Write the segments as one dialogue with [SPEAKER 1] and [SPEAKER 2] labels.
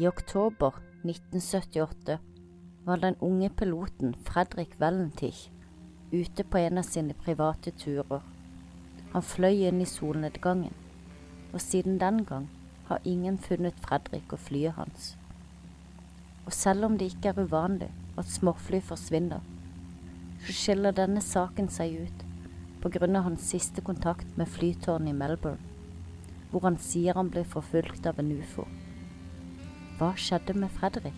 [SPEAKER 1] I oktober 1978 var den unge piloten Fredrik Valentich ute på en av sine private turer. Han fløy inn i solnedgangen, og siden den gang har ingen funnet Fredrik og flyet hans. Og selv om det ikke er uvanlig at småfly forsvinner, så skiller denne saken seg ut av hans siste kontakt med flytårnet i Melbourne, hvor han sier han ble forfulgt av en ufo. Hva skjedde med Fredrik?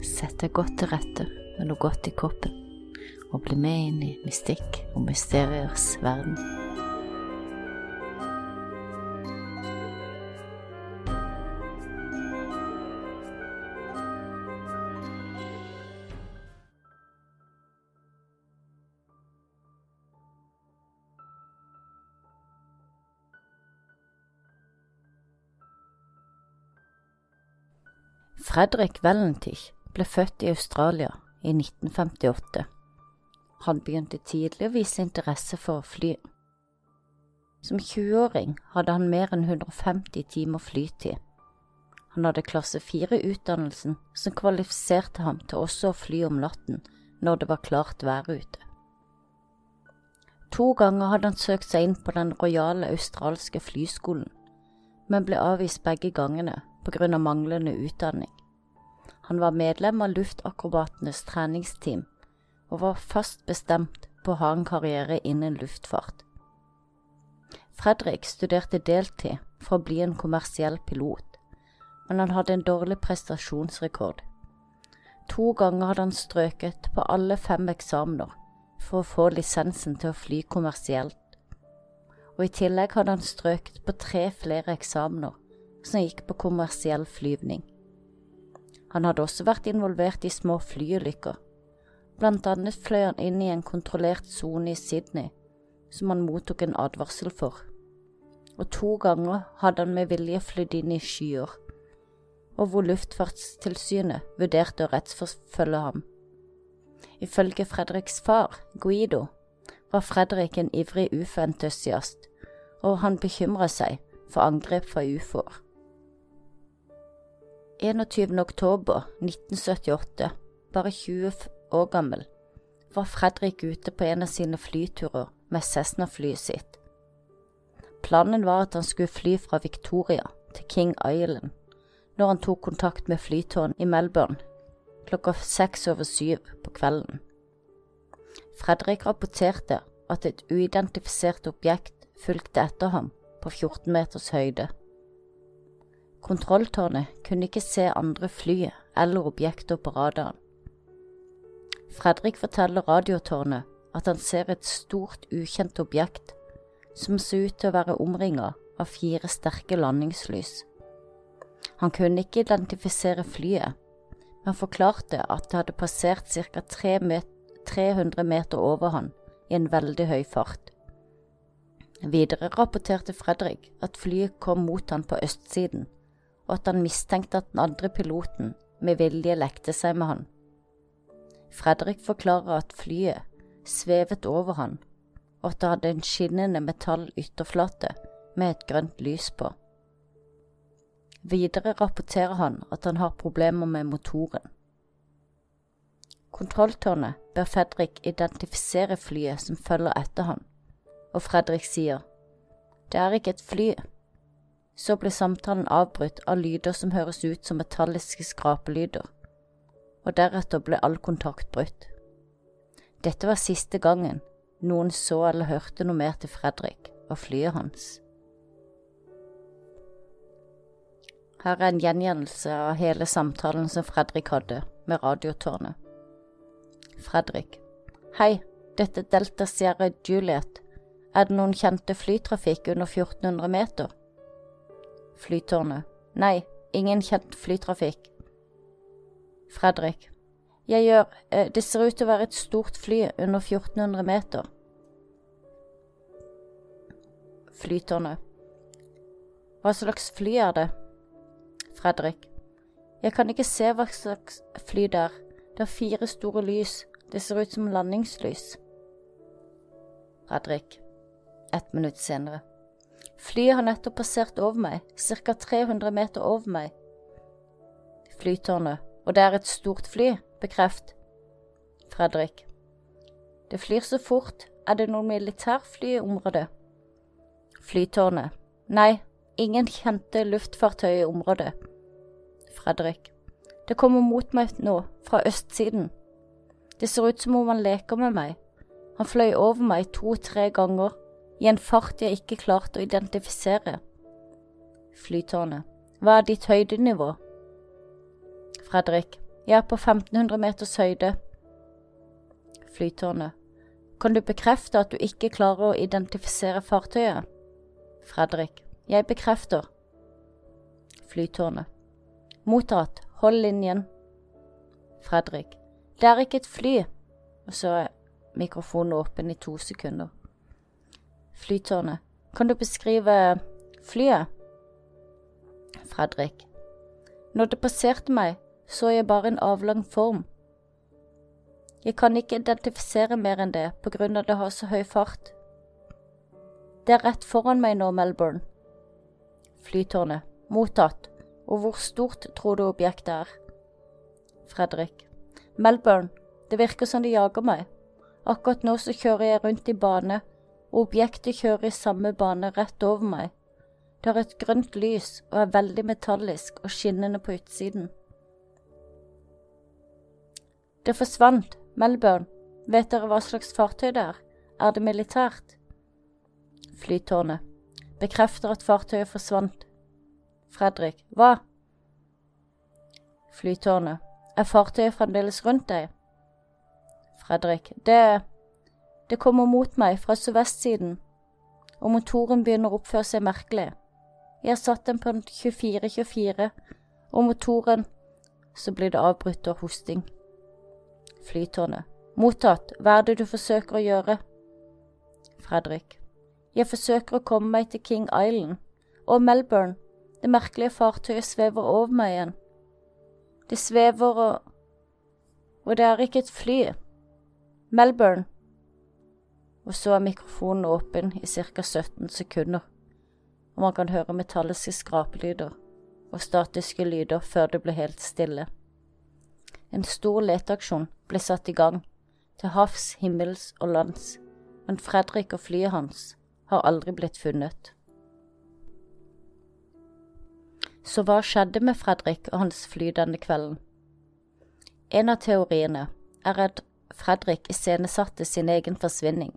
[SPEAKER 1] Sett deg godt til rette med noe godt i koppen, og bli med inn i mystikk og mysteriers verden. Fredrik Valentich ble født i Australia i 1958. Han begynte tidlig å vise interesse for å fly. Som 20-åring hadde han mer enn 150 timer flytid. Han hadde klasse 4-utdannelsen som kvalifiserte ham til også å fly om natten når det var klart vær ute. To ganger hadde han søkt seg inn på den rojale australske flyskolen, men ble avvist begge gangene på grunn av manglende utdanning. Han var medlem av luftakrobatenes treningsteam og var fast bestemt på å ha en karriere innen luftfart. Fredrik studerte deltid for å bli en kommersiell pilot, men han hadde en dårlig prestasjonsrekord. To ganger hadde han strøket på alle fem eksamener for å få lisensen til å fly kommersielt, og i tillegg hadde han strøket på tre flere eksamener som gikk på kommersiell flyvning. Han hadde også vært involvert i små flyulykker. Blant annet fløy han inn i en kontrollert sone i Sydney, som han mottok en advarsel for. Og to ganger hadde han med vilje flydd inn i skyer, og hvor Luftfartstilsynet vurderte å rettsforfølge ham. Ifølge Fredriks far, Guido, var Fredrik en ivrig ufo-entusiast, og han bekymra seg for angrep fra ufoer. 21. oktober 1978, bare 20 år gammel, var Fredrik ute på en av sine flyturer med Cessna-flyet sitt. Planen var at han skulle fly fra Victoria til King Island når han tok kontakt med flytårn i Melbourne klokka seks over syv på kvelden. Fredrik rapporterte at et uidentifisert objekt fulgte etter ham på 14 meters høyde. Kontrolltårnet kunne ikke se andre fly eller objekter på radaren. Fredrik forteller radiotårnet at han ser et stort, ukjent objekt som så ut til å være omringa av fire sterke landingslys. Han kunne ikke identifisere flyet, men forklarte at det hadde passert ca. 300 meter over han i en veldig høy fart. Videre rapporterte Fredrik at flyet kom mot han på østsiden og at han mistenkte at den andre piloten med vilje lekte seg med han. Fredrik forklarer at flyet svevet over han, og at det hadde en skinnende metall ytterflate med et grønt lys på. Videre rapporterer han at han har problemer med motoren. Kontrolltårnet ber Fredrik identifisere flyet som følger etter han, og Fredrik sier, det er ikke et fly, så ble samtalen avbrutt av lyder som høres ut som metalliske skrapelyder, og deretter ble all kontakt brutt. Dette var siste gangen noen så eller hørte noe mer til Fredrik og flyet hans. Her er en gjengjeldelse av hele samtalen som Fredrik hadde med radiotårnet. Fredrik. Hei, dette er Delta Sierra Juliet. Er det noen kjente flytrafikk under 1400 meter? Flytårnet. Nei, ingen kjent flytrafikk. Fredrik. Jeg gjør… Eh, det ser ut til å være et stort fly under 1400 meter. Flytårnet. Hva slags fly er det? Fredrik. Jeg kan ikke se hva slags fly det er. Det har fire store lys. Det ser ut som landingslys. Fredrik. Ett minutt senere. Flyet har nettopp passert over meg, ca 300 meter over meg. Flytårnet. Og det er et stort fly. Bekreft. Fredrik. Det flyr så fort. Er det noe militærfly i området? Flytårnet. Nei, ingen kjente luftfartøy i området. Fredrik. Det kommer mot meg nå, fra østsiden. Det ser ut som om han leker med meg. Han fløy over meg to–tre ganger, i en fart jeg ikke klarte å identifisere. Flytårnet. Hva er ditt høydenivå? Fredrik. Jeg er på 1500 meters høyde. Flytårnet. Kan du bekrefte at du ikke klarer å identifisere fartøyet? Fredrik. Jeg bekrefter. Flytårnet. Mottatt. Hold linjen. Fredrik. Det er ikke et fly. Og så er mikrofonen åpen i to sekunder. Flytårnet. Kan du beskrive flyet? Fredrik. Når det passerte meg, så jeg bare en avlang form. Jeg kan ikke identifisere mer enn det på grunn av det har så høy fart. Det er rett foran meg nå, Melbourne. Flytårnet. Mottatt. Og hvor stort tror du objektet er? Fredrik. Melbourne. Det virker som de jager meg. Akkurat nå så kjører jeg rundt i bane, objektet kjører i samme bane rett over meg. Det har et grønt lys og er veldig metallisk og skinnende på utsiden. Det forsvant. Melbourne. Vet dere hva slags fartøy det er? Er det militært? Flytårnet. Bekrefter at fartøyet forsvant. Fredrik. Hva? Flytårnet. Er fartøyet fremdeles rundt deg? Fredrik. Det Det kommer mot meg fra sørvestsiden, og motoren begynner å oppføre seg merkelig. Jeg har satt den på 24-24, og motoren Så blir det avbrutt av hosting. Flytårnet. Mottatt. Hva er det du forsøker å gjøre? Fredrik. Jeg forsøker å komme meg til King Island. Og Melbourne. Det merkelige fartøyet svever over meg igjen. Det svever og Og det er ikke et fly. Melbourne. Og så er mikrofonen åpen i ca 17 sekunder, og man kan høre metalliske skrapelyder og statiske lyder før det blir helt stille. En stor leteaksjon ble satt i gang, til havs, himmels og lands, men Fredrik og flyet hans har aldri blitt funnet. Så hva skjedde med Fredrik og hans fly denne kvelden? En av teoriene er at Fredrik iscenesatte sin egen forsvinning.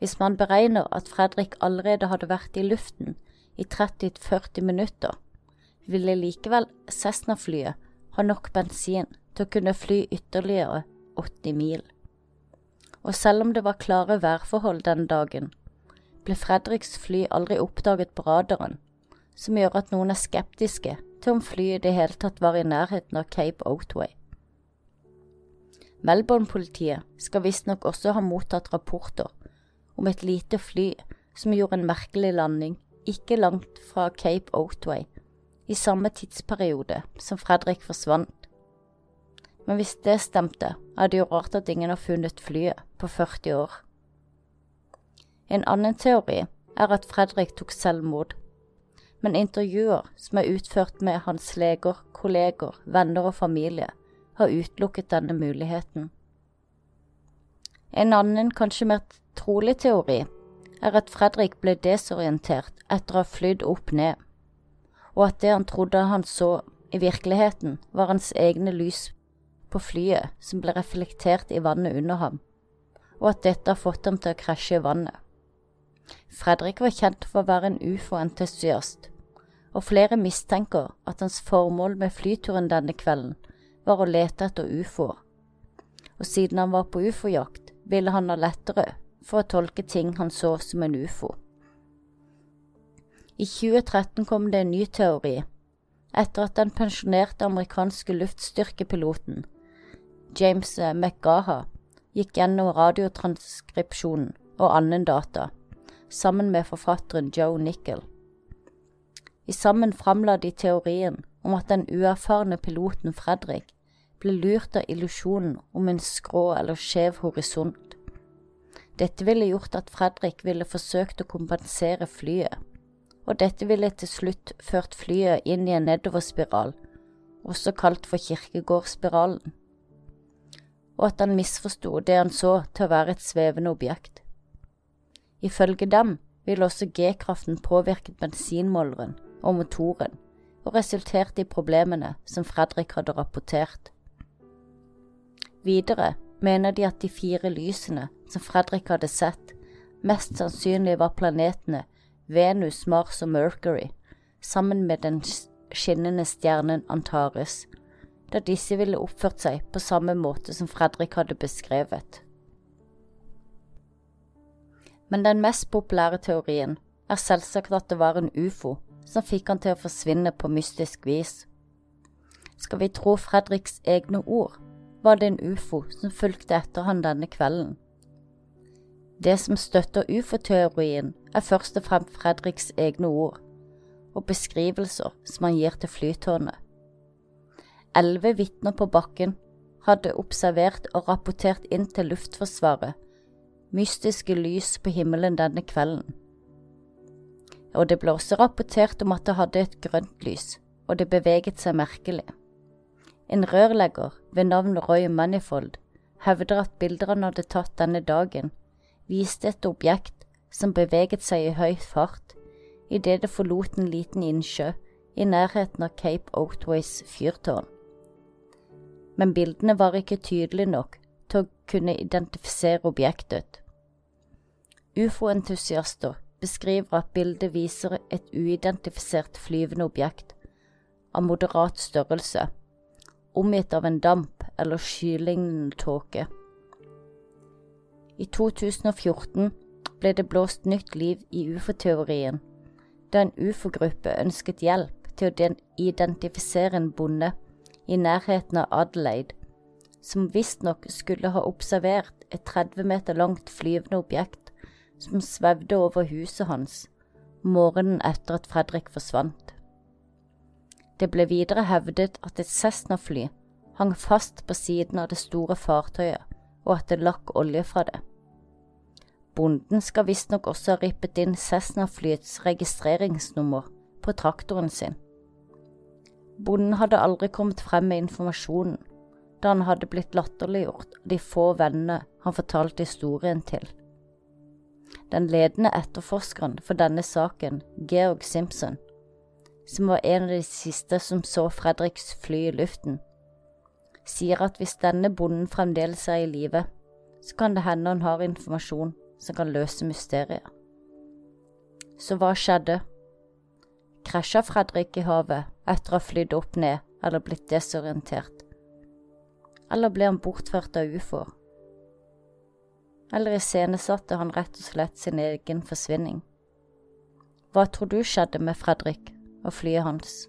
[SPEAKER 1] Hvis man beregner at Fredrik allerede hadde vært i luften i 30–40 minutter, ville likevel Cessna-flyet ha nok bensin til å kunne fly ytterligere 80 mil. Og selv om det var klare værforhold den dagen, ble Fredriks fly aldri oppdaget på radaren, som gjør at noen er skeptiske til om flyet i det hele tatt var i nærheten av Cape Outway. Melbourne-politiet skal visstnok også ha mottatt rapporter om et lite fly som gjorde en merkelig landing ikke langt fra Cape Otway, i samme tidsperiode som Fredrik forsvant. Men hvis det stemte, er det jo rart at ingen har funnet flyet på 40 år. En annen teori er at Fredrik tok selvmord, men intervjuer som er utført med hans leger, kolleger, venner og familie, har utelukket denne muligheten. En annen, kanskje mer trolig teori er at Fredrik ble desorientert etter å ha flydd opp ned, og at det han trodde han så i virkeligheten, var hans egne lys på flyet som ble reflektert i vannet under ham, og at dette har fått ham til å krasje i vannet. Fredrik var kjent for å være en ufo-entusiast, og flere mistenker at hans formål med flyturen denne kvelden var å lete etter ufoer, og siden han var på ufojakt, ville han ha lettere for å tolke ting han så som en ufo. I 2013 kom det en ny teori, etter at den pensjonerte amerikanske luftstyrkepiloten James McGaha gikk gjennom radiotranskripsjonen og annen data, sammen med forfatteren Joe Nickel. I sammen framla de teorien om at den uerfarne piloten Fredrik ble lurt av illusjonen om en skrå eller skjev horisont. Dette ville gjort at Fredrik ville forsøkt å kompensere flyet, og dette ville til slutt ført flyet inn i en nedoverspiral, også kalt for kirkegårdsspiralen, og at han misforsto det han så til å være et svevende objekt. Ifølge dem ville også G-kraften påvirket bensinmåleren og motoren, og resulterte i problemene som Fredrik hadde rapportert. Videre mener de at de fire lysene som Fredrik hadde sett, mest sannsynlig var planetene Venus, Mars og Mercury, sammen med den skinnende stjernen Antares, da disse ville oppført seg på samme måte som Fredrik hadde beskrevet. Men den mest populære teorien er selvsagt at det var en ufo som fikk han til å forsvinne på mystisk vis. Skal vi tro Fredriks egne ord, var det en ufo som fulgte etter han denne kvelden. Det som støtter ufo-teorien, er først og fremst Fredriks egne ord og beskrivelser som han gir til flytårnet. Elleve vitner på bakken hadde observert og rapportert inn til Luftforsvaret mystiske lys på himmelen denne kvelden. Og det ble også rapportert om at det hadde et grønt lys, og det beveget seg merkelig. En rørlegger ved navn Roy Manifold hevder at bilder han hadde tatt denne dagen, viste et objekt som beveget seg i høy fart idet det forlot en liten innsjø i nærheten av Cape Oatways fyrtårn. Men bildene var ikke tydelige nok til å kunne identifisere objektet. Ufo-entusiaster beskriver at bildet viser et uidentifisert flyvende objekt av moderat størrelse omgitt av en damp eller skylignende tåke. I 2014 ble det blåst nytt liv i ufo-teorien, da en ufo-gruppe ønsket hjelp til å identifisere en bonde i nærheten av Adelaide, som visstnok skulle ha observert et 30 meter langt flyvende objekt som svevde over huset hans morgenen etter at Fredrik forsvant. Det ble videre hevdet at et Cessna-fly hang fast på siden av det store fartøyet, og at det lakk olje fra det. Bonden skal visstnok også ha rippet inn Cessna-flyets registreringsnummer på traktoren sin. Bonden hadde aldri kommet frem med informasjonen, da han hadde blitt latterliggjort av de få vennene han fortalte historien til. Den ledende etterforskeren for denne saken, Georg Simpson, som var en av de siste som så Fredriks fly i luften, sier at hvis denne bonden fremdeles er i live, så kan det hende han har informasjon som kan løse mysteriet. Så hva skjedde? Krasja Fredrik i havet etter å ha flydd opp ned eller blitt desorientert? Eller ble han bortført av ufoer? Eller iscenesatte han rett og slett sin egen forsvinning? Hva tror du skjedde med Fredrik? Og flyet hans.